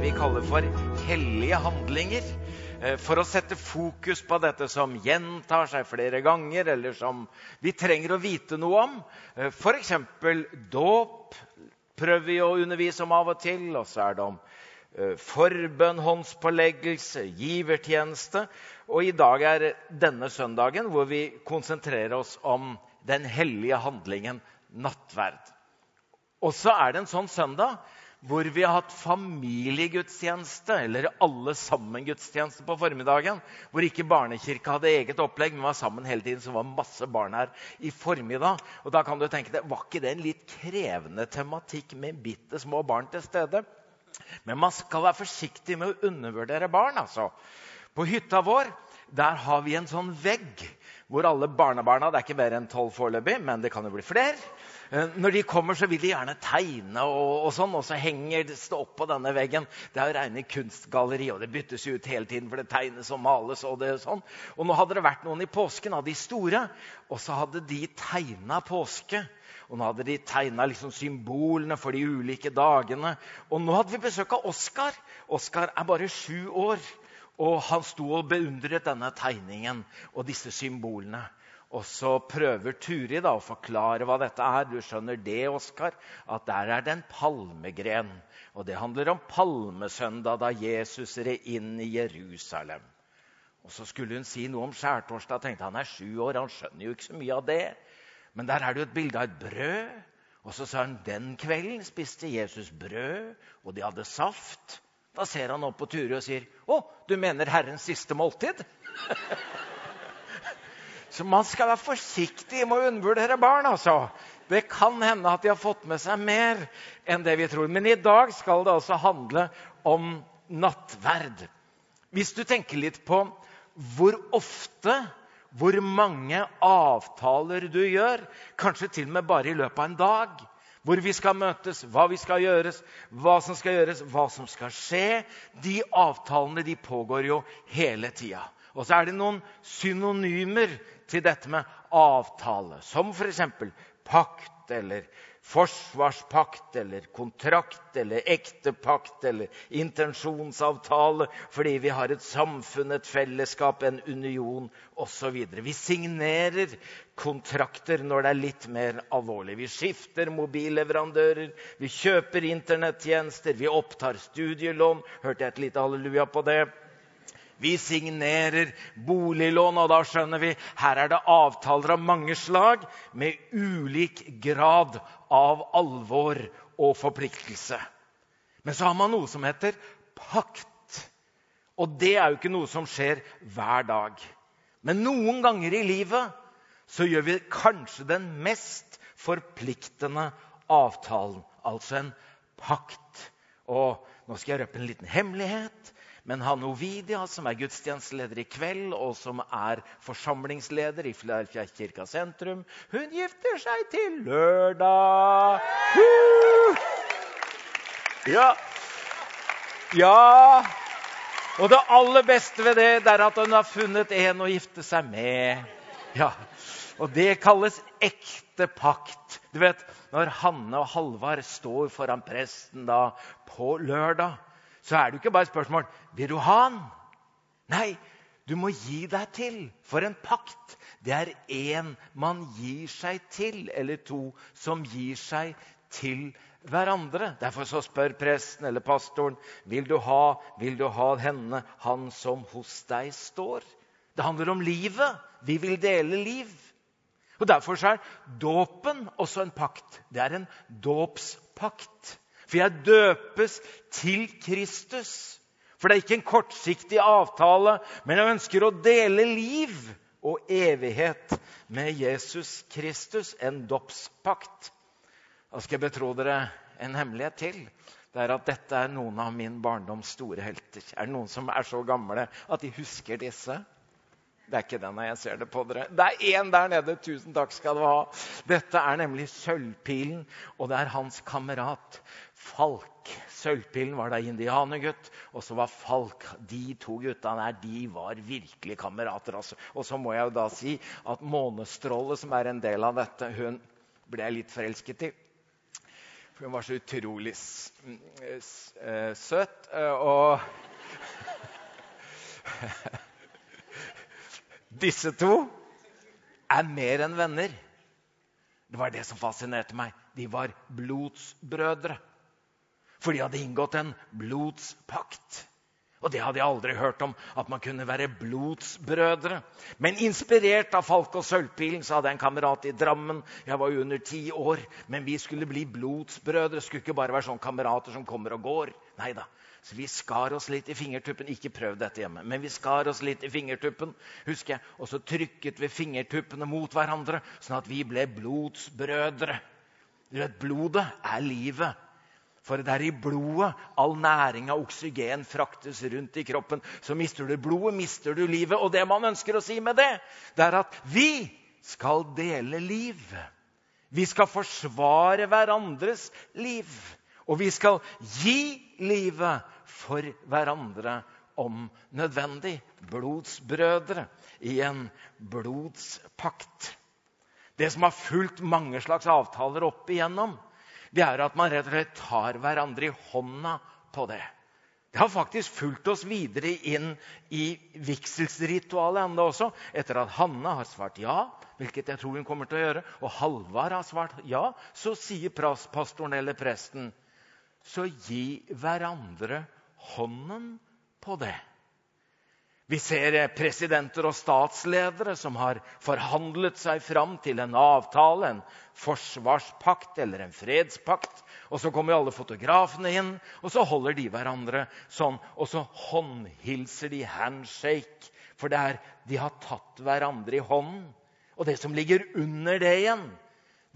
vi kaller for hellige handlinger. Eh, for å sette fokus på dette som gjentar seg flere ganger, eller som vi trenger å vite noe om. Eh, F.eks. dåp prøver vi å undervise om av og til. Og så er det om eh, forbønn, håndspåleggelse, givertjeneste. Og i dag er denne søndagen hvor vi konsentrerer oss om den hellige handlingen nattverd. Og så er det en sånn søndag hvor vi har hatt familiegudstjeneste, eller alle sammen-gudstjeneste på formiddagen. Hvor ikke barnekirka hadde eget opplegg, men var sammen hele tiden. Så var masse barn her i formiddag. Og da kan du tenke deg, Var ikke det en litt krevende tematikk med bitte små barn til stede? Men man skal være forsiktig med å undervurdere barn. altså. På hytta vår der har vi en sånn vegg hvor alle barnebarna Det er ikke mer enn tolv foreløpig, men det kan jo bli flere. Eh, når de kommer, så vil de gjerne tegne, og, og sånn, og så henger det opp på denne veggen. Det er jo rene kunstgalleri, og det byttes ut hele tiden, for det tegnes og males. Og det sånn. Og nå hadde det vært noen i påsken av de store, og så hadde de tegna påske. Og nå hadde de tegna liksom symbolene for de ulike dagene. Og nå hadde vi besøk av Oskar. Oskar er bare sju år. Og han sto og beundret denne tegningen og disse symbolene. Og så prøver Turi da å forklare hva dette er. Du skjønner det, Oskar, at der er det en palmegren. Og det handler om palmesøndag, da Jesus red inn i Jerusalem. Og så skulle hun si noe om skjærtorsdag. tenkte Han er sju år, han skjønner jo ikke så mye av det. Men der er det jo et bilde av et brød. Og så sa hun den kvelden spiste Jesus brød, og de hadde saft. Da ser han opp på Turi og sier, 'Å, du mener Herrens siste måltid?' Så man skal være forsiktig med å undervurdere barn. altså. Det kan hende at de har fått med seg mer enn det vi tror. Men i dag skal det altså handle om nattverd. Hvis du tenker litt på hvor ofte, hvor mange avtaler du gjør, kanskje til og med bare i løpet av en dag, hvor vi skal møtes, hva vi skal gjøres, hva som skal gjøres, hva som skal skje De avtalene de pågår jo hele tida. Og så er det noen synonymer til dette med avtale, som f.eks. pakt eller forsvarspakt eller kontrakt eller ektepakt eller intensjonsavtale fordi vi har et samfunn, et fellesskap, en union osv. Vi signerer kontrakter når det er litt mer alvorlig. Vi skifter mobilleverandører, vi kjøper internettjenester, vi opptar studielån. Hørte jeg et lite halleluja på det? Vi signerer boliglån, og da skjønner vi her er det avtaler av mange slag med ulik grad av alvor og forpliktelse. Men så har man noe som heter pakt. Og det er jo ikke noe som skjer hver dag. Men noen ganger i livet så gjør vi kanskje den mest forpliktende avtalen, altså en pakt. Og nå skal jeg røpe en liten hemmelighet. Men han Ovidia, som er gudstjenesteleder i kveld, og som er forsamlingsleder i kirka sentrum, hun gifter seg til lørdag. Ja. ja. Og det aller beste ved det, det er at hun har funnet en å gifte seg med. Ja. Og det kalles ekte pakt. Du vet, Når Hanne og Halvard står foran presten da på lørdag, så er det jo ikke bare et spørsmål vil du ha han? Nei, du må gi deg til. For en pakt, det er én man gir seg til, eller to som gir seg til hverandre. Derfor så spør presten eller pastoren vil du ha, vil du ha henne, han som hos deg står. Det handler om livet. Vi vil dele liv. Og Derfor er dåpen også en pakt. Det er en dåpspakt. For jeg døpes til Kristus. For det er ikke en kortsiktig avtale, men jeg ønsker å dele liv og evighet med Jesus Kristus. En dåpspakt. Da skal jeg betro dere en hemmelighet til. Det er at dette er noen av min barndoms store helter. Er det noen som er så gamle at de husker disse? Det er ikke den jeg ser det på dere. Det er én der nede. Tusen takk skal du ha. Dette er nemlig Sølvpilen, og det er hans kamerat Falk. Sølvpilen var da indianergutt, og så var Falk De to gutta der de var virkelig kamerater. Altså. Og så må jeg jo da si at Månestråle, som er en del av dette, hun ble jeg litt forelsket i. For hun var så utrolig eh, søt. Og Disse to er mer enn venner. Det var det som fascinerte meg. De var blodsbrødre. For de hadde inngått en blodspakt. Og det hadde jeg aldri hørt om, at man kunne være blodsbrødre. Men inspirert av Falk og Sølvpilen så hadde jeg en kamerat i Drammen. Jeg var jo under ti år, men vi skulle bli blodsbrødre. Skulle ikke bare være sånne kamerater som kommer og går. Neida. Så vi skar oss litt i fingertuppen. Ikke prøv dette hjemme, men vi skar oss litt i fingertuppen. husker jeg. Og så trykket vi fingertuppene mot hverandre, sånn at vi ble blodsbrødre. Du vet, Blodet er livet. For det er i blodet all næring av oksygen fraktes rundt i kroppen. Så mister du blodet, mister du livet. Og det man ønsker å si med det, det er at vi skal dele liv. Vi skal forsvare hverandres liv. Og vi skal gi livet for hverandre om nødvendig. Blodsbrødre i en blodspakt. Det som har fulgt mange slags avtaler opp igjennom, det er at man rett og slett tar hverandre i hånda på det. Det har faktisk fulgt oss videre inn i vigselsritualet ennå også. Etter at Hanne har svart ja, hvilket jeg tror hun kommer til å gjøre, og Halvard har svart ja, så sier pastoren eller presten så gi hverandre hånden på det. Vi ser presidenter og statsledere som har forhandlet seg fram til en avtale, en forsvarspakt eller en fredspakt. Og Så kommer alle fotografene inn, og så holder de hverandre sånn. Og så håndhilser de handshake, for det er, de har tatt hverandre i hånden. Og det som ligger under det igjen,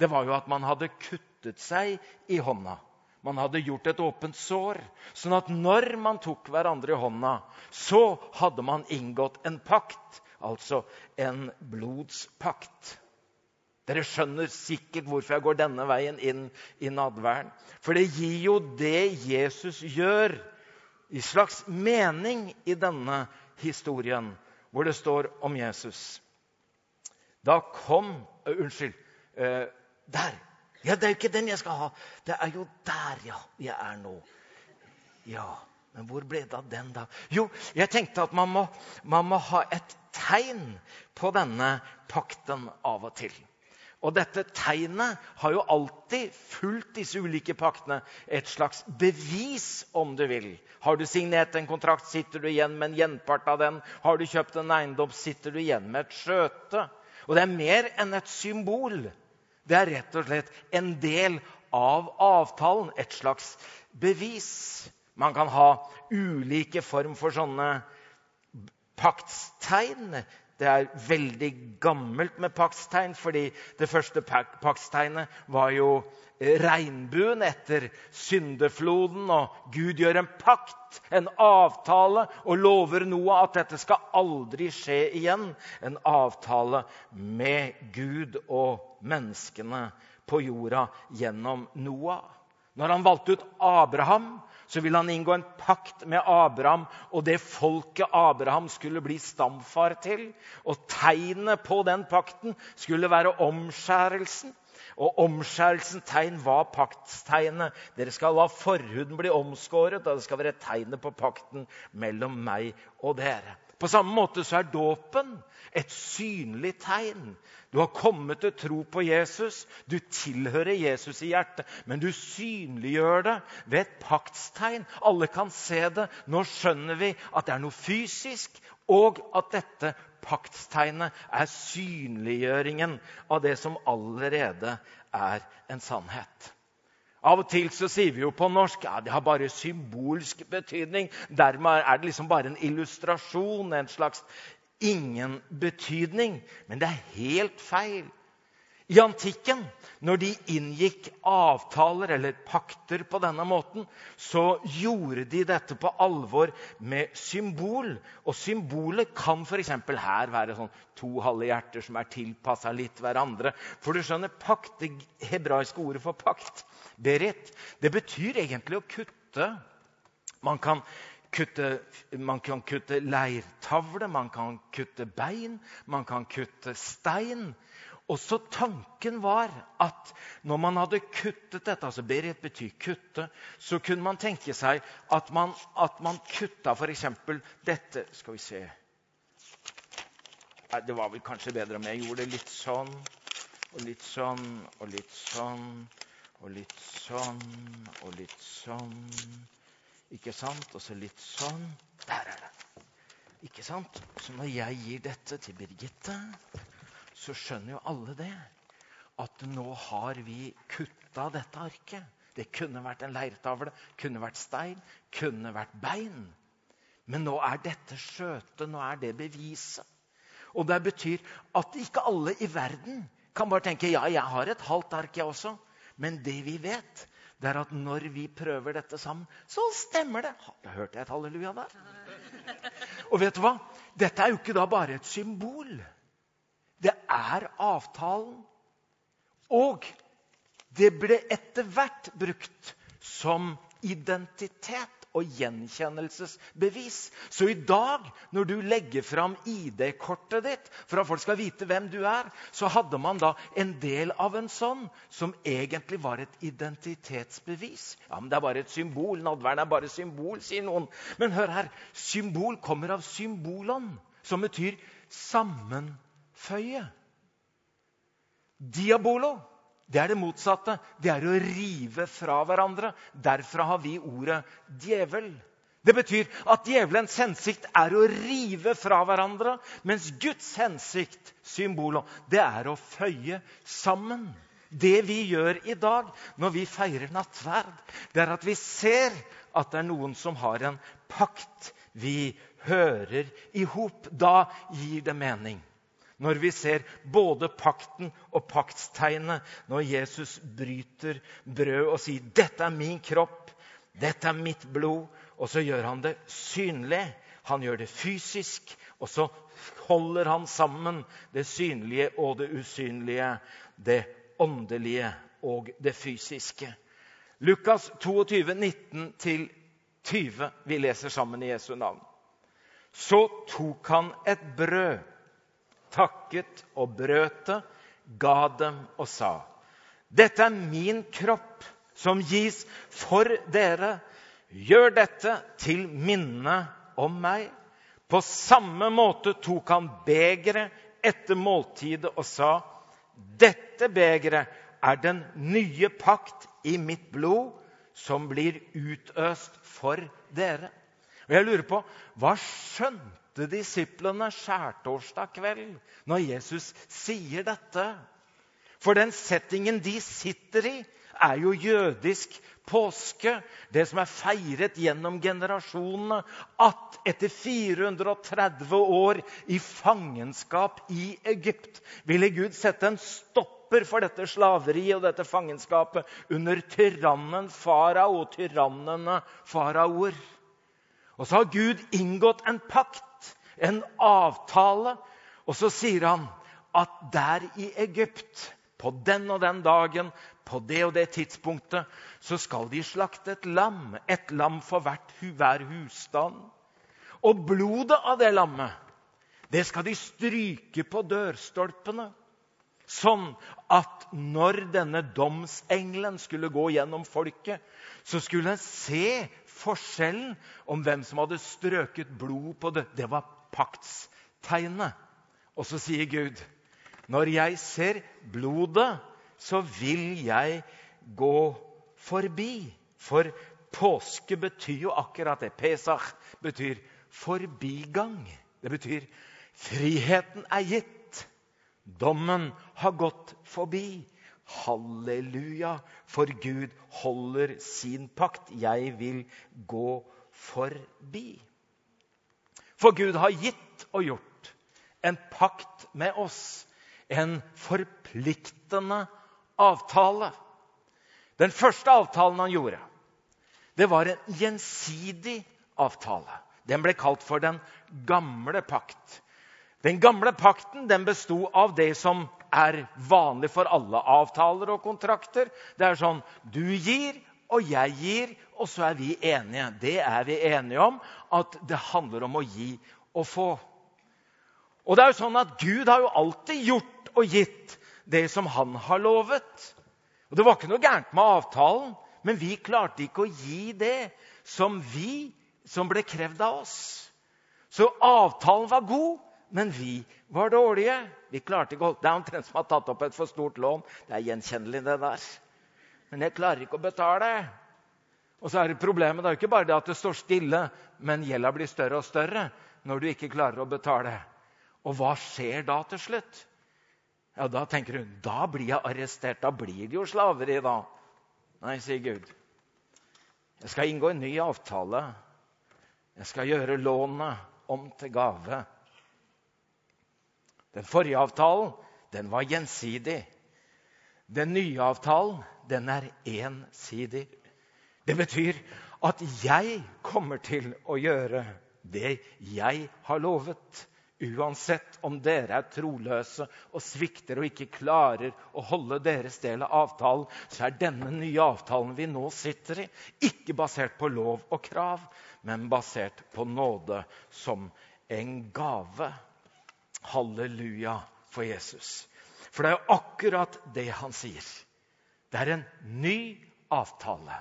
det var jo at man hadde kuttet seg i hånda. Man hadde gjort et åpent sår, sånn at når man tok hverandre i hånda, så hadde man inngått en pakt, altså en blodspakt. Dere skjønner sikkert hvorfor jeg går denne veien inn i nadværen. For det gir jo det Jesus gjør, i slags mening i denne historien, hvor det står om Jesus. Da kom uh, Unnskyld. Uh, der ja, det er jo ikke den jeg skal ha. Det er jo der, ja, jeg er nå. Ja, men hvor ble det av den, da? Jo, jeg tenkte at man må, man må ha et tegn på denne pakten av og til. Og dette tegnet har jo alltid fulgt disse ulike paktene. Et slags bevis, om du vil. Har du signert en kontrakt, sitter du igjen med en gjenpart av den. Har du kjøpt en eiendom, sitter du igjen med et skjøte. Og det er mer enn et symbol. Det er rett og slett en del av avtalen, et slags bevis. Man kan ha ulike form for sånne paktstegn. Det er veldig gammelt med paktstegn, fordi det første paktstegnet var jo regnbuen etter syndefloden, og Gud gjør en pakt, en avtale, og lover Noah at dette skal aldri skje igjen. En avtale med Gud og menneskene på jorda gjennom Noah. Når han valgte ut Abraham, så ville han inngå en pakt med Abraham og det folket Abraham skulle bli stamfar til. Og tegnet på den pakten skulle være omskjærelsen. Og omskjærelsen tegn var paktstegnet. Dere skal la forhuden bli omskåret, og det skal være tegnet på pakten mellom meg og dere. På samme måte så er dåpen et synlig tegn. Du har kommet til tro på Jesus, du tilhører Jesus i hjertet, men du synliggjør det ved et paktstegn. Alle kan se det. Nå skjønner vi at det er noe fysisk, og at dette paktstegnet er synliggjøringen av det som allerede er en sannhet. Av og til så sier vi jo på norsk ja, det har bare symbolsk betydning. Dermed er det liksom bare en illustrasjon, en slags ingen betydning. Men det er helt feil. I antikken, når de inngikk avtaler eller pakter på denne måten, så gjorde de dette på alvor med symbol. Og symbolet kan f.eks. her være sånn to halve hjerter som er tilpassa litt hverandre. For du skjønner, pakt, det hebraiske ordet for pakt, berit, det betyr egentlig å kutte. Man kan kutte, man kan kutte leirtavle, man kan kutte bein, man kan kutte stein. Og så tanken var at når man hadde kuttet dette altså Berit betyr kutte, så kunne man tenke seg at man, at man kutta f.eks. dette Skal vi se Det var vel kanskje bedre om jeg gjorde det litt sånn og litt sånn og litt sånn og litt sånn og litt sånn. Ikke sant? Og så litt sånn. Der er det. Ikke sant? Så når jeg gir dette til Birgitte så skjønner jo alle det. At nå har vi kutta dette arket. Det kunne vært en leirtavle, kunne vært stein, kunne vært bein. Men nå er dette skjøtet, nå er det beviset. Og det betyr at ikke alle i verden kan bare tenke ja, jeg har et halvt ark, jeg også. Men det vi vet, det er at når vi prøver dette sammen, så stemmer det. Da hørte jeg et halleluja der. Og vet du hva? Dette er jo ikke da bare et symbol. Det er avtalen. Og det ble etter hvert brukt som identitet og gjenkjennelsesbevis. Så i dag, når du legger fram ID-kortet ditt for at folk skal vite hvem du er, så hadde man da en del av en sånn som egentlig var et identitetsbevis. Ja, men Det er bare et symbol. Nadværen er bare symbol, sier noen. Men hør her. Symbol kommer av symbolon, som betyr sammen føye. Diabolo det er det motsatte. Det er å rive fra hverandre. Derfra har vi ordet djevel. Det betyr at djevelens hensikt er å rive fra hverandre, mens Guds hensikt, symbolet, det er å føye sammen. Det vi gjør i dag når vi feirer nattverd, det er at vi ser at det er noen som har en pakt. Vi hører i hop. Da gir det mening når vi ser både pakten og paktstegnet, når Jesus bryter brød og sier 'Dette er min kropp, dette er mitt blod', og så gjør han det synlig. Han gjør det fysisk, og så holder han sammen det synlige og det usynlige, det åndelige og det fysiske. Lukas 22, 19-20. Vi leser sammen i Jesu navn. Så tok han et brød takket og brøt det, ga dem og sa.: Dette er min kropp, som gis for dere. Gjør dette til minne om meg. På samme måte tok han begeret etter måltidet og sa.: Dette begeret er den nye pakt i mitt blod, som blir utøst for dere. Og jeg lurer på, Hva skjønte møtte disiplene skjærtorsdag kveld når Jesus sier dette. For den settingen de sitter i, er jo jødisk påske. Det som er feiret gjennom generasjonene. At etter 430 år i fangenskap i Egypt ville Gud sette en stopper for dette slaveriet og dette fangenskapet under tyrannen farao og tyrannene faraoer. Og så har Gud inngått en pakt en avtale. Og så sier han at der i Egypt, på den og den dagen, på det og det tidspunktet, så skal de slakte et lam. Et lam for hvert, hver husstand. Og blodet av det lammet, det skal de stryke på dørstolpene. Sånn at når denne domsengelen skulle gå gjennom folket, så skulle en se forskjellen om hvem som hadde strøket blod på det. Det var paktstegnet. Og så sier Gud, 'Når jeg ser blodet, så vil jeg gå forbi.' For påske betyr jo akkurat det. Pesach betyr forbigang. Det betyr friheten er gitt. Dommen har gått forbi. Halleluja, for Gud holder sin pakt. Jeg vil gå forbi. For Gud har gitt og gjort en pakt med oss. En forpliktende avtale. Den første avtalen han gjorde, det var en gjensidig avtale. Den ble kalt for den gamle pakt. Den gamle pakten den besto av det som er vanlig for alle avtaler og kontrakter. Det er sånn du gir, og jeg gir, og så er vi enige. Det er vi enige om, at det handler om å gi og få. Og det er jo sånn at Gud har jo alltid gjort og gitt det som han har lovet. Og Det var ikke noe gærent med avtalen, men vi klarte ikke å gi det som vi som ble krevd av oss. Så avtalen var god, men vi var dårlige. Vi klarte ikke å holde. Det er omtrent som har tatt opp et for stort lån. Det er gjenkjennelig, det der. Men jeg klarer ikke å betale. Og så er det problemet det er ikke bare det at det står stille, men gjelda blir større og større når du ikke klarer å betale. Og hva skjer da til slutt? Ja, Da tenker hun da blir jeg arrestert. Da blir det jo slaveri, da. Nei, sier Gud. Jeg skal inngå en ny avtale. Jeg skal gjøre lånet om til gave. Den forrige avtalen den var gjensidig. Den nye avtalen den er ensidig. Det betyr at jeg kommer til å gjøre det jeg har lovet. Uansett om dere er troløse og svikter og ikke klarer å holde deres del av avtalen, så er denne nye avtalen vi nå sitter i, ikke basert på lov og krav, men basert på nåde som en gave. Halleluja for Jesus. For det er jo akkurat det han sier. Det er en ny avtale.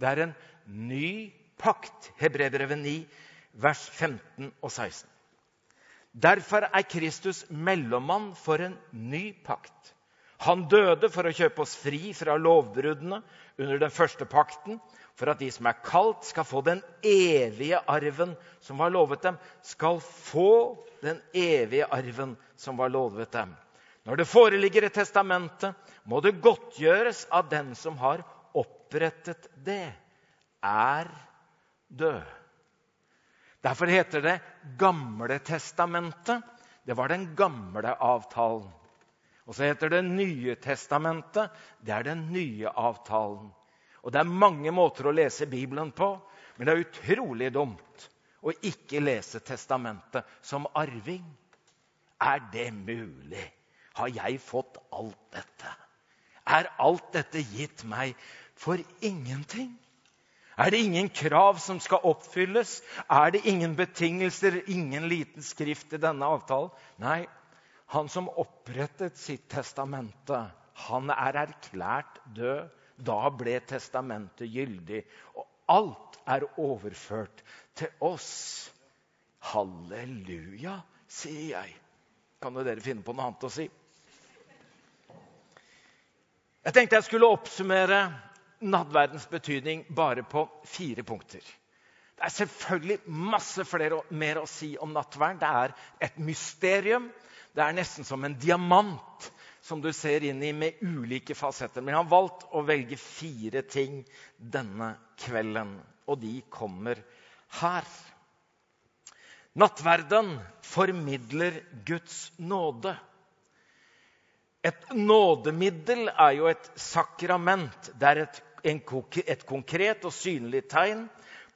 Det er en ny pakt. Hebrevet 9, vers 15 og 16. Derfor er Kristus mellommann for en ny pakt. Han døde for å kjøpe oss fri fra lovbruddene under den første pakten, for at de som er kalt, skal få den evige arven som var lovet dem. Skal få den evige arven som var lovet dem. Når det foreligger et testamente, må det godtgjøres av den som har opprettet det, er død. Derfor heter det Gamle testamentet. Det var den gamle avtalen. Og så heter det Nye testamentet. Det er den nye avtalen. Og Det er mange måter å lese Bibelen på, men det er utrolig dumt å ikke lese Testamentet som arving. Er det mulig? Har jeg fått alt dette? Er alt dette gitt meg for ingenting? Er det ingen krav som skal oppfylles? Er det ingen betingelser, ingen liten skrift i denne avtalen? Nei, han som opprettet sitt testamente, han er erklært død da ble testamentet gyldig, og alt er overført til oss. Halleluja, sier jeg. Kan jo dere finne på noe annet å si? Jeg tenkte jeg skulle oppsummere nattverdens betydning bare på fire punkter. Det er selvfølgelig masse flere, mer å si om nattverd. Det er et mysterium. Det er nesten som en diamant som du ser inn i med ulike fasetter. Men jeg har valgt å velge fire ting denne kvelden, og de kommer her. Nattverden formidler Guds nåde. Et nådemiddel er jo et sakrament. Det er et, en, et konkret og synlig tegn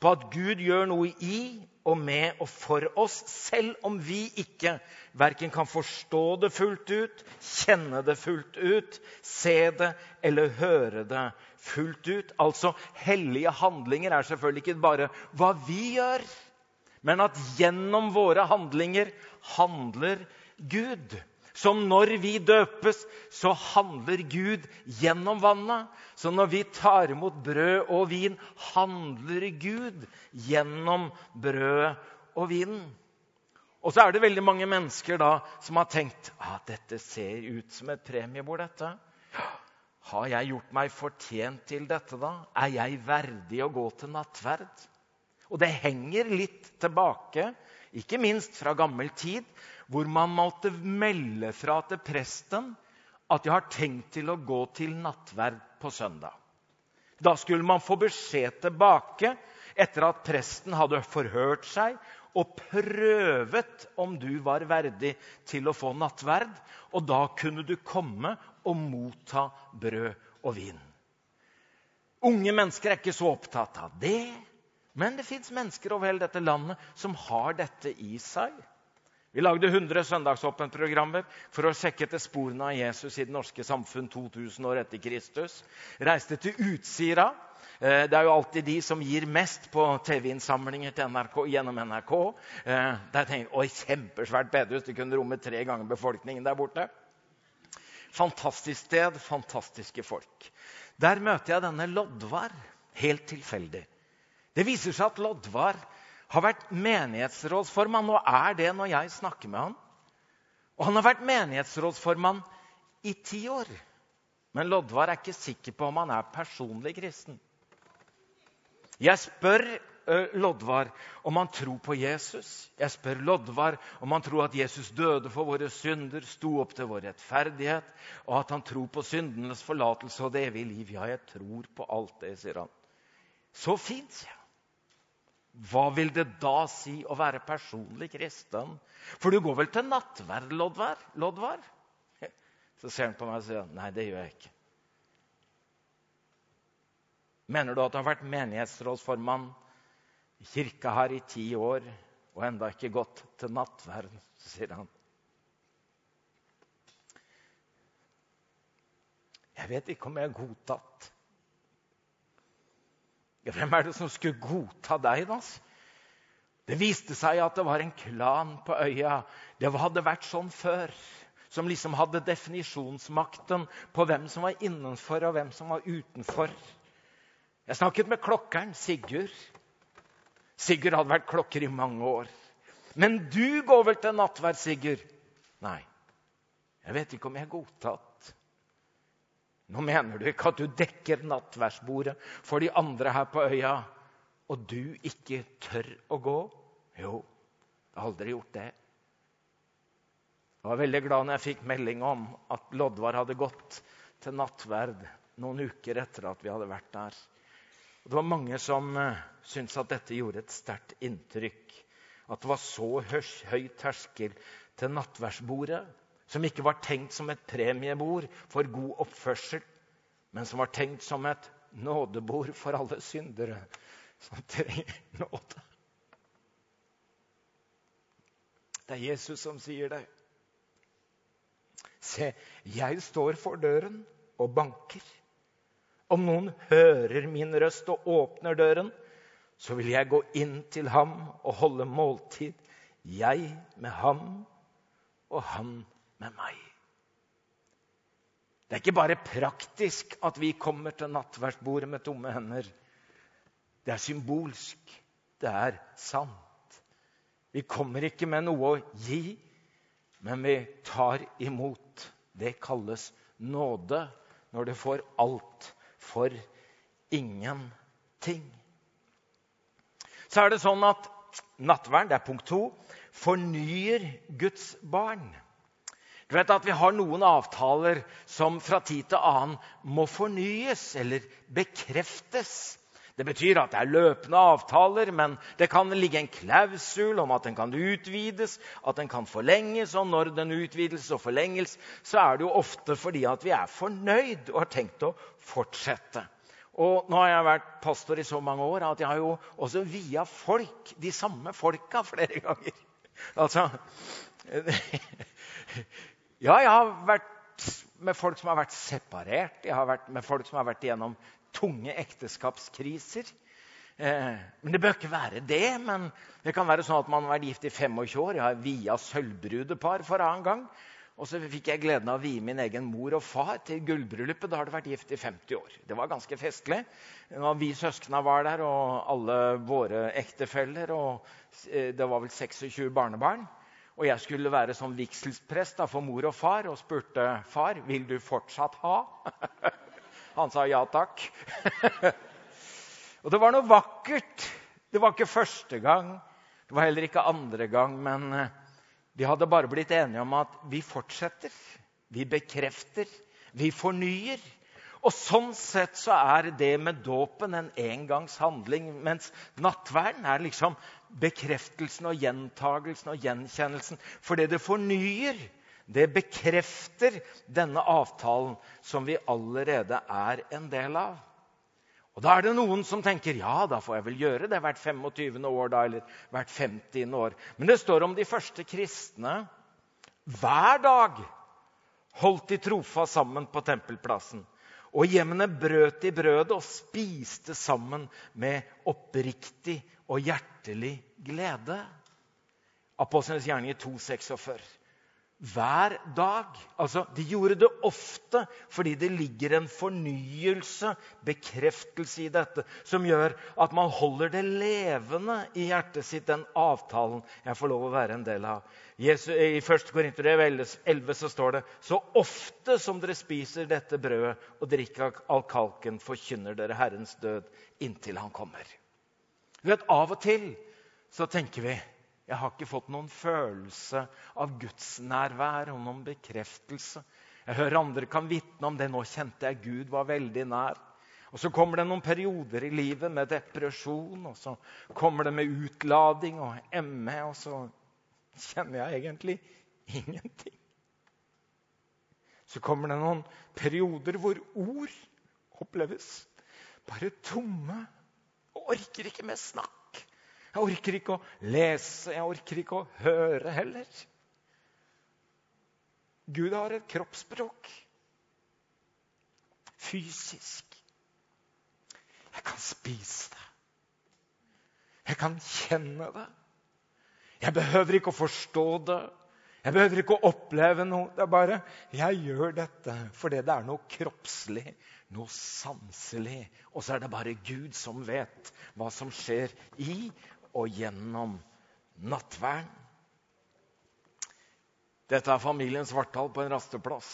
på at Gud gjør noe i og med og for oss, selv om vi ikke verken kan forstå det fullt ut, kjenne det fullt ut, se det eller høre det fullt ut. Altså, hellige handlinger er selvfølgelig ikke bare hva vi gjør, men at gjennom våre handlinger handler Gud. Som når vi døpes, så handler Gud gjennom vannet. Så når vi tar imot brød og vin, handler Gud gjennom brødet og vinen. Og så er det veldig mange mennesker da som har tenkt ah, dette ser ut som et premiebord. dette. Har jeg gjort meg fortjent til dette, da? Er jeg verdig å gå til nattverd? Og det henger litt tilbake, ikke minst fra gammel tid, hvor man måtte melde fra til presten at de har tenkt til å gå til nattverd på søndag. Da skulle man få beskjed tilbake etter at presten hadde forhørt seg og prøvet om du var verdig til å få nattverd. Og da kunne du komme og motta brød og vin. Unge mennesker er ikke så opptatt av det, men det fins mennesker over hele dette landet som har dette i seg. Vi lagde 100 søndagsåpne-programmer for å sjekke etter sporene av Jesus i det norske samfunn 2000 år etter Kristus. Reiste til Utsira. Eh, det er jo alltid de som gir mest på TV-innsamlinger gjennom NRK. Eh, der tenkte jeg, Oi, kjempesvært bedehus. Det kunne romme tre ganger befolkningen der borte. Fantastisk sted, fantastiske folk. Der møter jeg denne Loddvar helt tilfeldig. Det viser seg at Loddvar har vært menighetsrådsformann og er det når jeg snakker med han. Og han har vært menighetsrådsformann i ti år. Men Loddvar er ikke sikker på om han er personlig kristen. Jeg spør Loddvar om han tror på Jesus. Jeg spør Loddvar om han tror at Jesus døde for våre synder, sto opp til vår rettferdighet, og at han tror på syndenes forlatelse og det evige liv. Ja, jeg tror på alt det, sier han. Så fint, sier jeg. Hva vil det da si å være personlig kristen? For du går vel til nattverd, Loddvar? Loddvar? Så ser han på meg og sier nei, det gjør jeg ikke. Mener du at du har vært menighetsrådsformann i kirka her i ti år og enda ikke gått til nattverd, sier han. Jeg vet ikke om jeg er godtatt. Hvem er det som skulle godta deg, da? Det viste seg at det var en klan på øya. Det hadde vært sånn før. Som liksom hadde definisjonsmakten på hvem som var innenfor og hvem som var utenfor. Jeg snakket med klokkeren Sigurd. Sigurd hadde vært klokker i mange år. Men du går vel til nattverd, Sigurd? Nei. Jeg vet ikke om jeg er godtatt. Nå mener du ikke at du dekker nattverdsbordet for de andre her på øya, og du ikke tør å gå? Jo, jeg har aldri gjort det. Jeg var veldig glad når jeg fikk melding om at Loddvar hadde gått til nattverd noen uker etter at vi hadde vært der. Og det var mange som uh, syntes at dette gjorde et sterkt inntrykk. At det var så høy terskel til nattverdsbordet, som ikke var tenkt som et premiebord for god oppførsel, men som var tenkt som et nådebord for alle syndere som trenger nåde. Det er Jesus som sier det. Se, jeg står for døren og banker. Om noen hører min røst og åpner døren, så vil jeg gå inn til ham og holde måltid, jeg med ham og han med meg. Det er ikke bare praktisk at vi kommer til nattverdsbordet med tomme hender. Det er symbolsk. Det er sant. Vi kommer ikke med noe å gi, men vi tar imot. Det kalles nåde når du får alt for ingenting. Så er det sånn at nattverd, det er punkt to, fornyer Guds barn. Du vet at Vi har noen avtaler som fra tid til annen må fornyes eller bekreftes. Det betyr at det er løpende avtaler, men det kan ligge en klausul om at den kan utvides, at den kan forlenges. Og når den utvides og forlenges, så er det jo ofte fordi at vi er fornøyd og har tenkt å fortsette. Og nå har jeg vært pastor i så mange år at jeg har jo også via folk, de samme folka, flere ganger. Altså Ja, jeg har vært med folk som har vært separert. Jeg har vært med folk som har vært igjennom tunge ekteskapskriser. Eh, men Det bør ikke være det. men Det kan være sånn at man har vært gift i 25 år. Jeg har via sølvbrudepar for annen gang. Og så fikk jeg gleden av å vie min egen mor og far til gullbryllupet. Da har du vært gift i 50 år. Det var ganske festlig. Når vi søskna var der, og alle våre ektefeller. Og eh, det var vel 26 barnebarn. Og jeg skulle være som vigselsprest for mor og far og spurte far vil du fortsatt ha. Han sa ja takk. og det var noe vakkert. Det var ikke første gang, det var heller ikke andre gang. Men de vi hadde bare blitt enige om at vi fortsetter. Vi bekrefter. Vi fornyer. Og Sånn sett så er det med dåpen en engangshandling, mens nattverden er liksom bekreftelsen og gjentagelsen og gjenkjennelsen. Fordi det fornyer det bekrefter denne avtalen som vi allerede er en del av. Og Da er det noen som tenker ja, da får jeg vel gjøre det hvert 25. år da, eller hvert 50. år. Men det står om de første kristne. Hver dag holdt de trofast sammen på tempelplassen. Og hjemmene brøt i brødet og spiste sammen med oppriktig og hjertelig glede. Apostlenes gjerninger 2,46. Hver dag. Altså, De gjorde det ofte fordi det ligger en fornyelse, bekreftelse i dette, som gjør at man holder det levende i hjertet sitt, den avtalen jeg får lov å være en del av. Jesus, I 1. Korinterbrev 11 så står det så ofte som dere spiser dette brødet og drikker av kalken, forkynner dere Herrens død inntil han kommer. Du vet, Av og til så tenker vi jeg har ikke fått noen følelse av gudsnærvær og noen bekreftelse. Jeg hører andre kan vitne om det. Nå kjente jeg Gud var veldig nær. Og Så kommer det noen perioder i livet med depresjon, og så kommer det med utlading og ME, og så kjenner jeg egentlig ingenting. Så kommer det noen perioder hvor ord oppleves bare tomme. Og orker ikke mer snakk. Jeg orker ikke å lese, jeg orker ikke å høre heller. Gud har et kroppsspråk. Fysisk. Jeg kan spise det. Jeg kan kjenne det. Jeg behøver ikke å forstå det. Jeg behøver ikke å oppleve noe. Det er bare jeg gjør dette fordi det er noe kroppslig, noe sanselig. Og så er det bare Gud som vet hva som skjer i og gjennom nattverden. Dette er familien Svartdal på en rasteplass.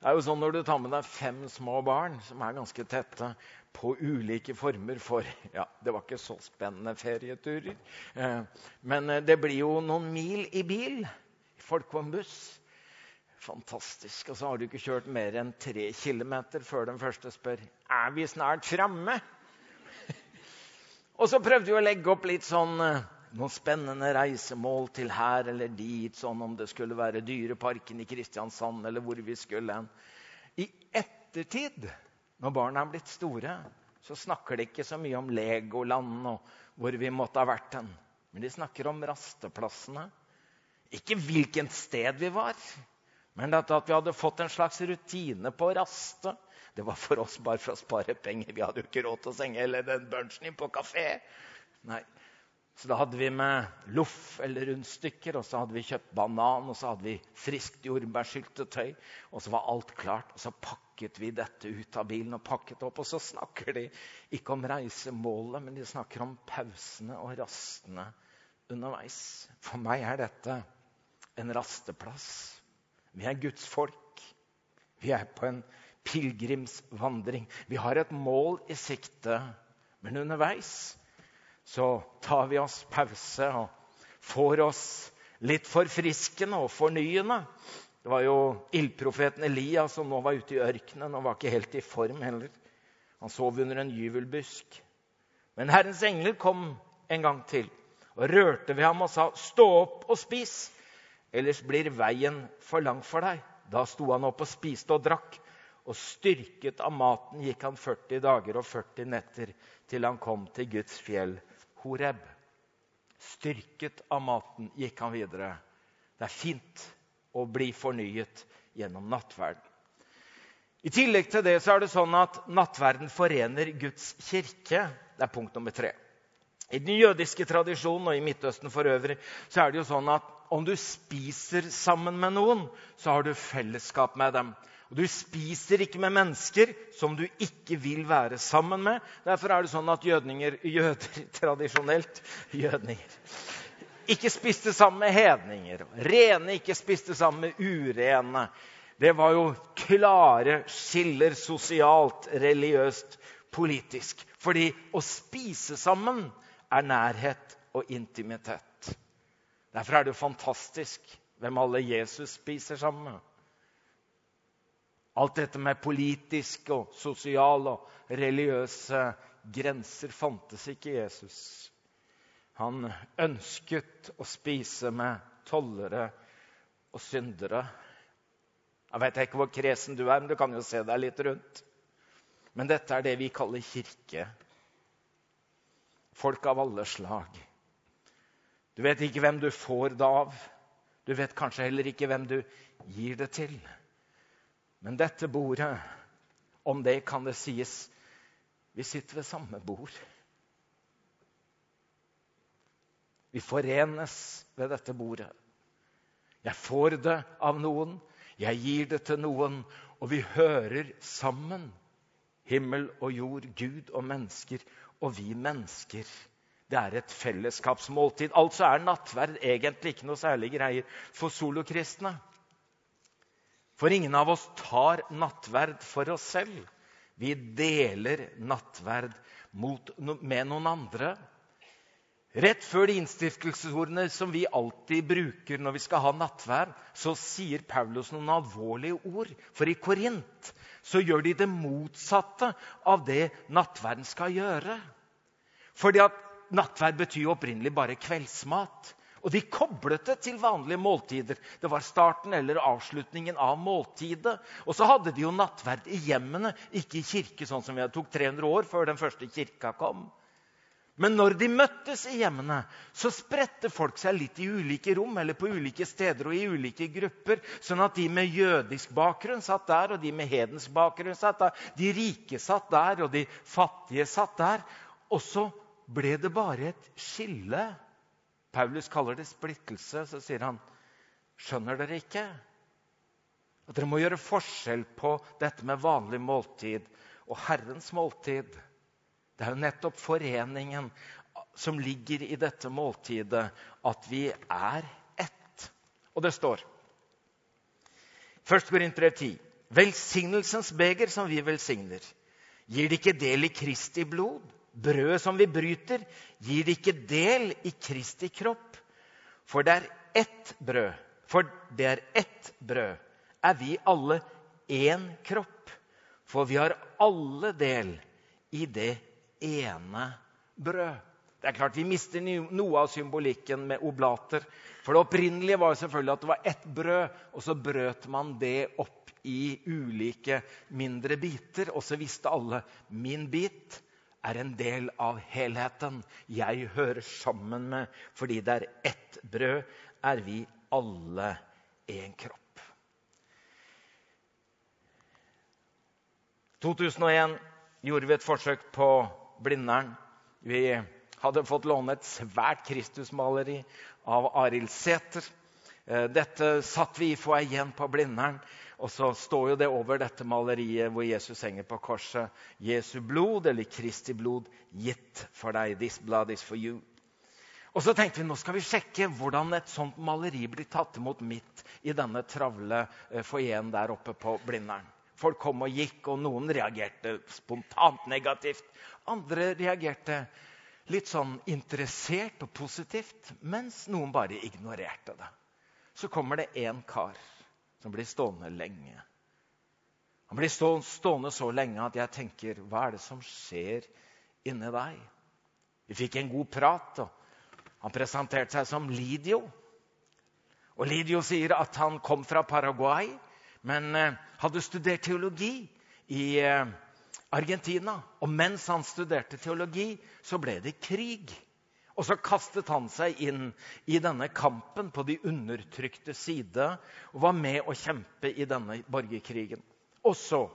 Det er jo sånn Når du tar med deg fem små barn som er ganske tette, på ulike former for ja, Det var ikke så spennende ferieturer. Eh, men eh, det blir jo noen mil i bil. Folk på en buss. Fantastisk. Og så har du ikke kjørt mer enn tre kilometer før den første spør er vi snart framme. Og så prøvde vi å legge opp litt sånn eh, noen spennende reisemål til her eller dit, sånn om det skulle være Dyreparken i Kristiansand eller hvor vi skulle hen. I ettertid, når barna er blitt store, så snakker de ikke så mye om Legoland og hvor vi måtte ha vært hen. Men de snakker om rasteplassene. Ikke hvilket sted vi var, men at vi hadde fått en slags rutine på å raste. Det var for oss bare for å spare penger. Vi hadde jo ikke råd til å senge eller den bunchen inn på kafé. Nei. Så da hadde vi med loff eller rundstykker, og så hadde vi kjøpt banan, og så hadde vi friskt jordbærsyltetøy, og så var alt klart. Og så pakket vi dette ut av bilen og pakket opp. Og så snakker de ikke om reisemålet, men de snakker om pausene og rastene underveis. For meg er dette en rasteplass. Vi er Guds folk. Vi er på en pilegrimsvandring. Vi har et mål i sikte, men underveis så tar vi oss pause og får oss litt forfriskende og fornyende. Det var jo ildprofeten Elia som nå var ute i ørkenen og var ikke helt i form heller. Han sov under en gyvelbusk. Men Herrens engel kom en gang til og rørte ved ham og sa, 'Stå opp og spis, ellers blir veien for lang for deg.' Da sto han opp og spiste og drakk, og styrket av maten gikk han 40 dager og 40 netter til han kom til Guds fjell Horeb. Styrket av maten gikk han videre. Det er fint å bli fornyet gjennom nattverden. I tillegg til det så er det sånn at nattverden forener Guds kirke. Det er punkt nummer tre. I den jødiske tradisjonen og i Midtøsten for øvrig så er det jo sånn at om du spiser sammen med noen, så har du fellesskap med dem. Og du spiser ikke med mennesker som du ikke vil være sammen med. Derfor er det sånn at jødninger, jøder tradisjonelt jødninger, ikke spiste sammen med hedninger. Rene ikke spiste sammen med urene. Det var jo klare skiller sosialt, religiøst, politisk. Fordi å spise sammen er nærhet og intimitet. Derfor er det jo fantastisk hvem alle Jesus spiser sammen med. Alt dette med politiske og sosiale og religiøse grenser fantes ikke i Jesus. Han ønsket å spise med tollere og syndere. Jeg vet ikke hvor kresen du er, men du kan jo se deg litt rundt. Men dette er det vi kaller kirke. Folk av alle slag. Du vet ikke hvem du får det av. Du vet kanskje heller ikke hvem du gir det til. Men dette bordet, om det kan det sies vi sitter ved samme bord. Vi forenes ved dette bordet. Jeg får det av noen, jeg gir det til noen, og vi hører sammen. Himmel og jord, Gud og mennesker, og vi mennesker. Det er et fellesskapsmåltid. Altså er nattverd egentlig ikke noe særlig greier for solokristne. For ingen av oss tar nattverd for oss selv. Vi deler nattverd med noen andre. Rett før de innstiftelsesordene som vi alltid bruker når vi skal ha nattverd, så sier Paulus noen alvorlige ord. For i Korint så gjør de det motsatte av det nattverden skal gjøre. Fordi at nattverd betyr opprinnelig bare kveldsmat. Og de koblet det til vanlige måltider. Det var starten eller avslutningen av måltidet. Og så hadde de jo nattverd i hjemmene, ikke i kirke, sånn som vi tok 300 år før den første kirka kom. Men når de møttes i hjemmene, så spredte folk seg litt i ulike rom eller på ulike steder og i ulike grupper, sånn at de med jødisk bakgrunn satt der, og de med hedensk bakgrunn satt der. De rike satt der, og de fattige satt der. Og så ble det bare et skille. Paulus kaller det splittelse. Så sier han, 'Skjønner dere ikke?' At dere må gjøre forskjell på dette med vanlig måltid og Herrens måltid. Det er jo nettopp foreningen som ligger i dette måltidet, at vi er ett. Og det står Først går inn 10. Velsignelsens beger som vi velsigner, gir det ikke del i Kristi blod? Brødet som vi bryter, gir ikke del i Kristi kropp? For det er ett brød. For det er ett brød. Er vi alle én kropp? For vi har alle del i det ene brød. Det er klart Vi mister noe av symbolikken med oblater. For det opprinnelige var selvfølgelig at det var ett brød, og så brøt man det opp i ulike mindre biter. Og så visste alle min bit er en del av helheten. Jeg hører sammen med Fordi det er ett brød, er vi alle én kropp. 2001 gjorde vi et forsøk på Blindern. Vi hadde fått låne et svært Kristusmaleri av Arild Sæther. Eh, dette satt vi i foajeen på Blindern. Og så står jo det over dette maleriet hvor Jesus henger på korset. Jesu blod, eller Kristi blod, gitt for deg. This blood is for you. Og så tenkte vi nå skal vi sjekke hvordan et sånt maleri blir tatt imot midt i denne travle eh, foajeen der oppe på Blindern. Folk kom og gikk, og noen reagerte spontant negativt. Andre reagerte litt sånn interessert og positivt, mens noen bare ignorerte det. Så kommer det en kar som blir stående lenge. Han blir stående så lenge at jeg tenker Hva er det som skjer inni deg? Vi fikk en god prat, og han presenterte seg som Lidio. Og Lidio sier at han kom fra Paraguay men eh, hadde studert teologi i eh, Argentina. Og mens han studerte teologi, så ble det krig. Og så kastet han seg inn i denne kampen på de undertrykte side og var med å kjempe i denne borgerkrigen. Og så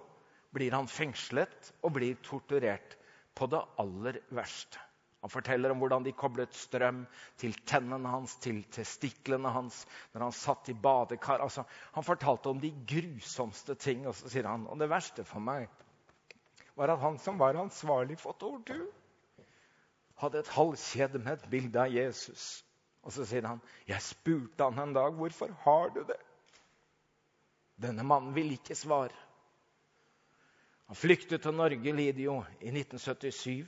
blir han fengslet og blir torturert på det aller verste. Han forteller om hvordan de koblet strøm til tennene hans, til testiklene hans når han satt i badekar. Altså, han fortalte om de grusomste ting. Og så sier han og det verste for meg var at han som var ansvarlig for tortur, hadde et halskjede med et bilde av Jesus. Og så sier han, 'Jeg spurte han en dag, 'Hvorfor har du det?' Denne mannen ville ikke svare. Han flyktet til Norge, Lidio, i 1977.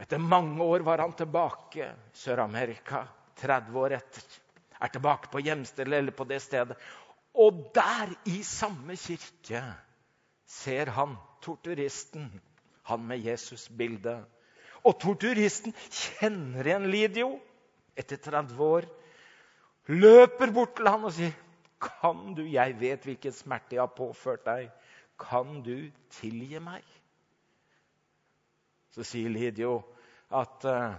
Etter mange år var han tilbake Sør-Amerika. 30 år etter. Er tilbake på hjemstedet eller på det stedet. Og der, i samme kirke, ser han torturisten. Han med Jesus-bildet. Og torturisten kjenner igjen Lidio etter 30 år. Løper bort til han og sier, 'Kan du Jeg vet hvilken smerte jeg har påført deg. Kan du tilgi meg?' Så sier Lidio at uh,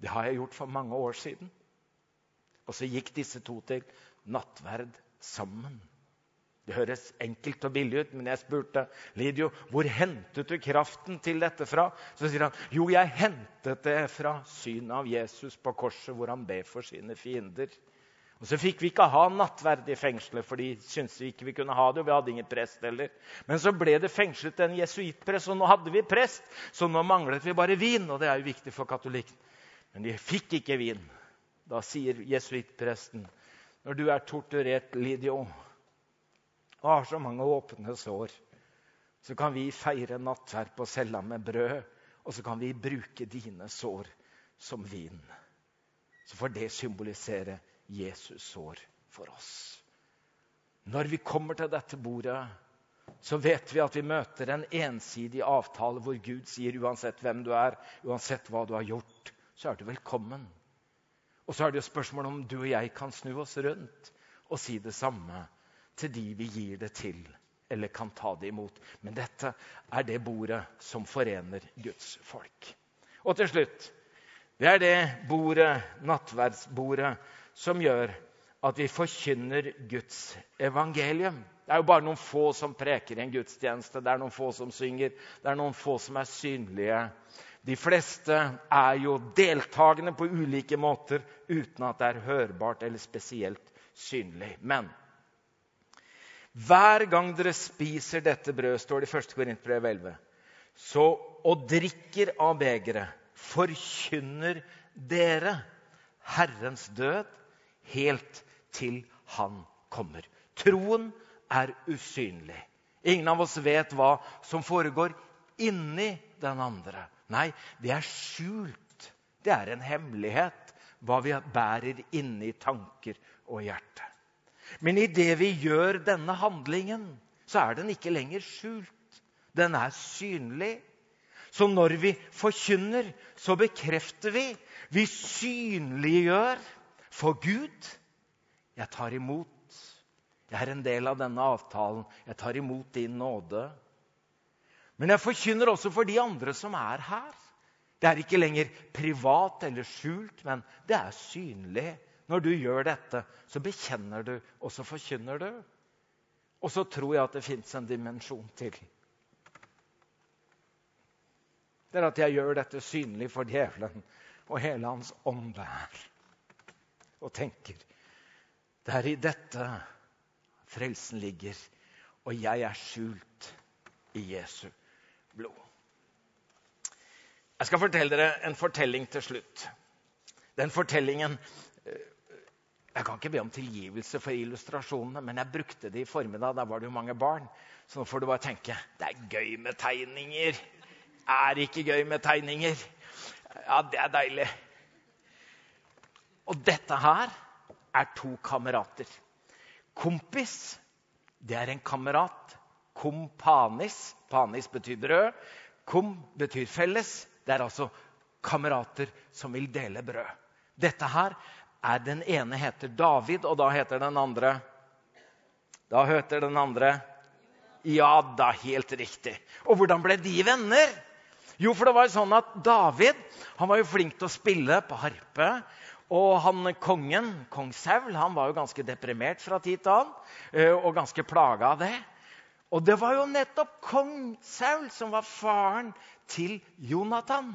det har jeg gjort for mange år siden. Og så gikk disse to til nattverd sammen. Det høres enkelt og billig ut, men jeg spurte Lidio hvor hentet du kraften til dette fra. Så sier han jo, jeg hentet det fra synet av Jesus på korset, hvor han ber for sine fiender. Og Så fikk vi ikke ha nattverd i fengselet, for de syntes vi ikke vi kunne ha det. og vi hadde ingen prest heller. Men så ble det fengslet en jesuittprest, og nå hadde vi prest. Så nå manglet vi bare vin, og det er jo viktig for katolikken. Men de fikk ikke vin. Da sier jesuittpresten, når du er torturert, Lidio, og har så mange åpne sår, så kan vi feire nattverd på cella med brød, og så kan vi bruke dine sår som vin. Så får det symbolisere Jesus sår for oss. Når vi kommer til dette bordet, så vet vi at vi møter en ensidig avtale hvor Gud sier uansett hvem du er, uansett hva du har gjort, så er du velkommen. Og så er det jo spørsmål om du og jeg kan snu oss rundt og si det samme til de vi gir det til, eller kan ta det imot. Men dette er det bordet som forener Guds folk. Og til slutt det er det bordet, nattverdsbordet, som gjør at vi forkynner Guds evangelium. Det er jo bare noen få som preker i en gudstjeneste, det er noen få som synger, det er noen få som er synlige. De fleste er jo deltakende på ulike måter uten at det er hørbart eller spesielt synlig. Men hver gang dere spiser dette brødet, står det i 1. Korintbrev 11, så, og drikker av begeret, forkynner dere Herrens død helt til han kommer. Troen er usynlig. Ingen av oss vet hva som foregår inni den andre. Nei, det er skjult. Det er en hemmelighet hva vi bærer inni tanker og hjerte. Men idet vi gjør denne handlingen, så er den ikke lenger skjult. Den er synlig. Så når vi forkynner, så bekrefter vi. Vi synliggjør for Gud. Jeg tar imot. Jeg er en del av denne avtalen. Jeg tar imot din nåde. Men jeg forkynner også for de andre som er her. Det er ikke lenger privat eller skjult, men det er synlig. Når du gjør dette, så bekjenner du, og så forkynner du. Og så tror jeg at det fins en dimensjon til. Det er at jeg gjør dette synlig for djevelen og hele hans åndvær og tenker det er i dette frelsen ligger, og jeg er skjult i Jesu blod. Jeg skal fortelle dere en fortelling til slutt. Den fortellingen eh, Jeg kan ikke be om tilgivelse for illustrasjonene, men jeg brukte det i formiddag. Da var det jo mange barn. Så nå får du bare tenke det er gøy med tegninger. Er ikke gøy med tegninger? Ja, det er deilig. Og dette her er to kamerater. Kompis, det er en kamerat. Kompanis. Panis betyr brød. Kom betyr felles. Det er altså kamerater som vil dele brød. Dette her er Den ene heter David, og da heter den andre Da heter den andre Ja da, helt riktig. Og hvordan ble de venner? Jo, for det var jo sånn at David han var jo flink til å spille på harpe. Og han kongen, kong Saul, han var jo ganske deprimert fra tid til annen. Eh, og ganske plaga av det. Og det var jo nettopp kong Saul som var faren til Jonathan.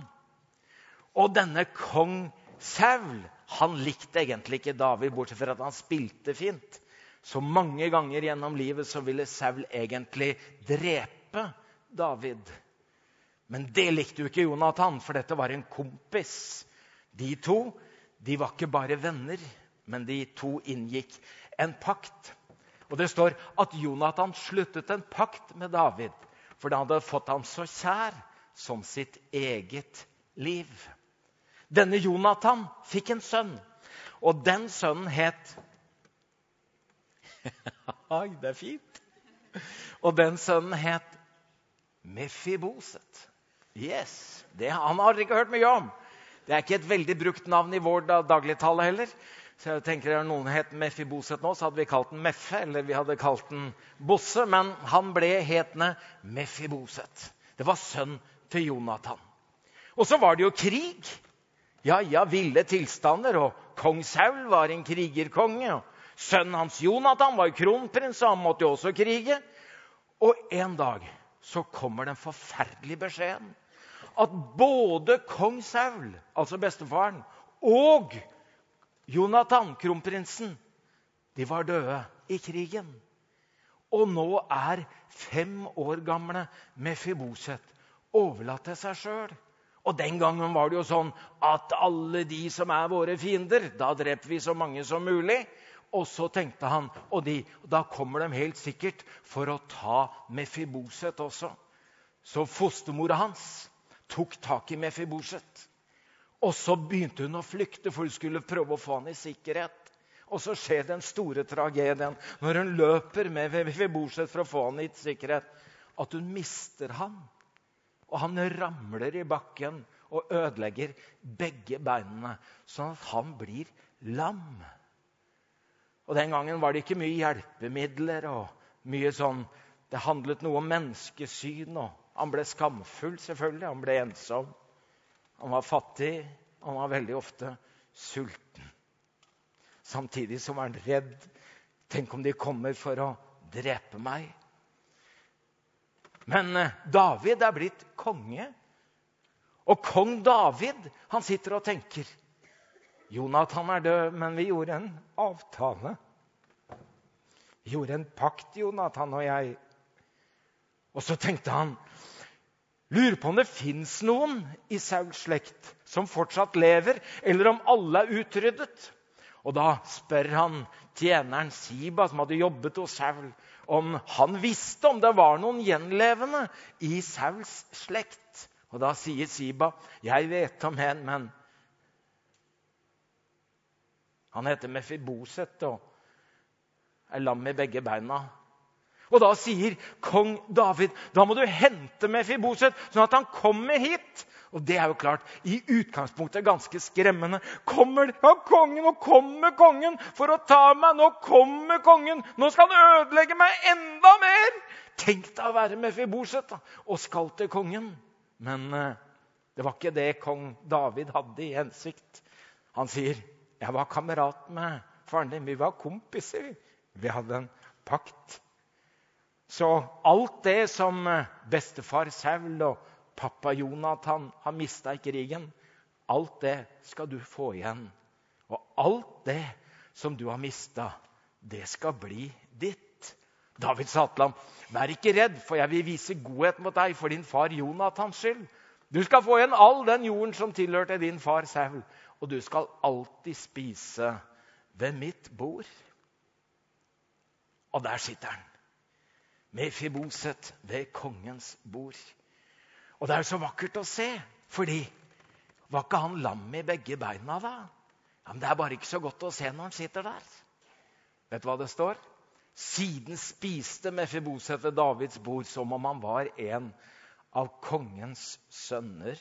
Og denne kong Saul han likte egentlig ikke David, bortsett fra at han spilte fint. Så mange ganger gjennom livet så ville Saul egentlig drepe David. Men det likte jo ikke Jonathan, for dette var en kompis. De to de var ikke bare venner, men de to inngikk en pakt. Og Det står at Jonathan sluttet en pakt med David, for han hadde fått ham så kjær som sitt eget liv. Denne Jonathan fikk en sønn, og den sønnen het Oi, det er fint! Og den sønnen het Mefiboset. Yes, det, Han har ikke hørt mye om. Det er ikke et veldig brukt navn i vår dagligtale heller. Så jeg tenker at noen het Mefiboset nå, så hadde vi kalt den Meffe, eller vi hadde kalt den Bosse. Men han ble hetende Mefiboset. Det var sønn til Jonathan. Og så var det jo krig. Ja, ja, ville tilstander. Og kong Saul var en krigerkonge. og Sønnen hans Jonathan var kronprins, og han måtte jo også krige. Og en dag så kommer den forferdelige beskjeden at både kong Saul, altså bestefaren, og Jonathan, kronprinsen, de var døde i krigen. Og nå er fem år gamle Mefiboset overlatt til seg sjøl. Og den gangen var det jo sånn at alle de som er våre fiender, da dreper vi så mange som mulig. Og så tenkte han og de, da kommer de helt sikkert for å ta Mefiboset også. Så fostermora hans tok tak i Mefiboset. Og så begynte hun å flykte, for hun skulle prøve å få han i sikkerhet. Og så skjer den store tragedien når hun løper med Mefiboset for å få han i sikkerhet, at hun mister han. Og han ramler i bakken og ødelegger begge beinene, sånn at han blir lam. Og Den gangen var det ikke mye hjelpemidler og mye sånn Det handlet noe om menneskesyn. og Han ble skamfull, selvfølgelig. Han ble ensom. Han var fattig. Han var veldig ofte sulten. Samtidig som var han redd. Tenk om de kommer for å drepe meg. Men eh, David er blitt konge. Og kong David han sitter og tenker Jonathan er død, men vi gjorde en avtale. Vi gjorde en pakt, Jonathan og jeg. Og så tenkte han Lurer på om det fins noen i Sauls slekt som fortsatt lever, eller om alle er utryddet. Og da spør han tjeneren Siba, som hadde jobbet hos Saul, om han visste om det var noen gjenlevende i Sauls slekt. Og da sier Siba, 'Jeg vet om en, men Han heter Mefiboset og er lam i begge beina. Og da sier kong David da må du hente Mefiboset, sånn at han kommer hit. Og det er jo klart, i utgangspunktet ganske skremmende. Kommer ja, kongen, nå kommer kongen for å ta meg! Nå kommer kongen! Nå skal han ødelegge meg enda mer! Tenk deg å være Mefiboset og skal til kongen. Men eh, det var ikke det kong David hadde i hensikt. Han sier, 'Jeg var kamerat med faren din. Vi var kompiser. Vi hadde en pakt.' Så alt det som eh, bestefar Saul og pappa Jonathan har mista i krigen. Alt det skal du få igjen. Og alt det som du har mista, det skal bli ditt. David sa til ham, 'Vær ikke redd, for jeg vil vise godhet mot deg for din far Jonathans skyld.' 'Du skal få igjen all den jorden som tilhørte din far Saul.' 'Og du skal alltid spise ved mitt bord.' Og der sitter han, med Fiboset ved kongens bord. Og det er så vakkert å se, fordi var ikke han lam i begge beina da? Ja, men Det er bare ikke så godt å se når han sitter der. Vet du hva det står? Siden spiste Mefiboset ved Davids bord som om han var en av kongens sønner.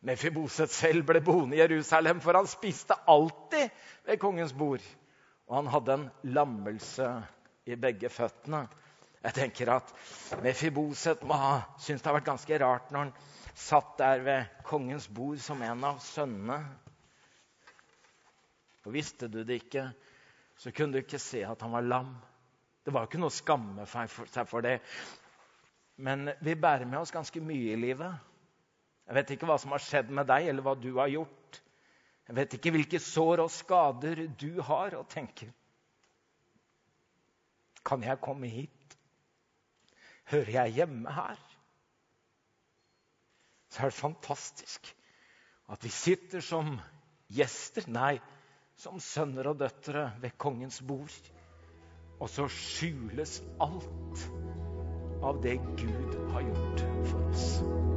Mefiboset selv ble boende i Jerusalem, for han spiste alltid ved kongens bord. Og han hadde en lammelse i begge føttene. Jeg tenker at Mefiboset må ha syntes det har vært ganske rart når han satt der ved kongens bord som en av sønnene. Og Visste du det ikke, så kunne du ikke se at han var lam. Det var jo ikke noe å skamme seg for det. Men vi bærer med oss ganske mye i livet. Jeg vet ikke hva som har skjedd med deg, eller hva du har gjort. Jeg vet ikke hvilke sår og skader du har, og tenker Kan jeg komme hit? Hører jeg hjemme her? Så er det fantastisk at vi sitter som gjester, nei, som sønner og døtre ved kongens bord. Og så skjules alt av det Gud har gjort for oss.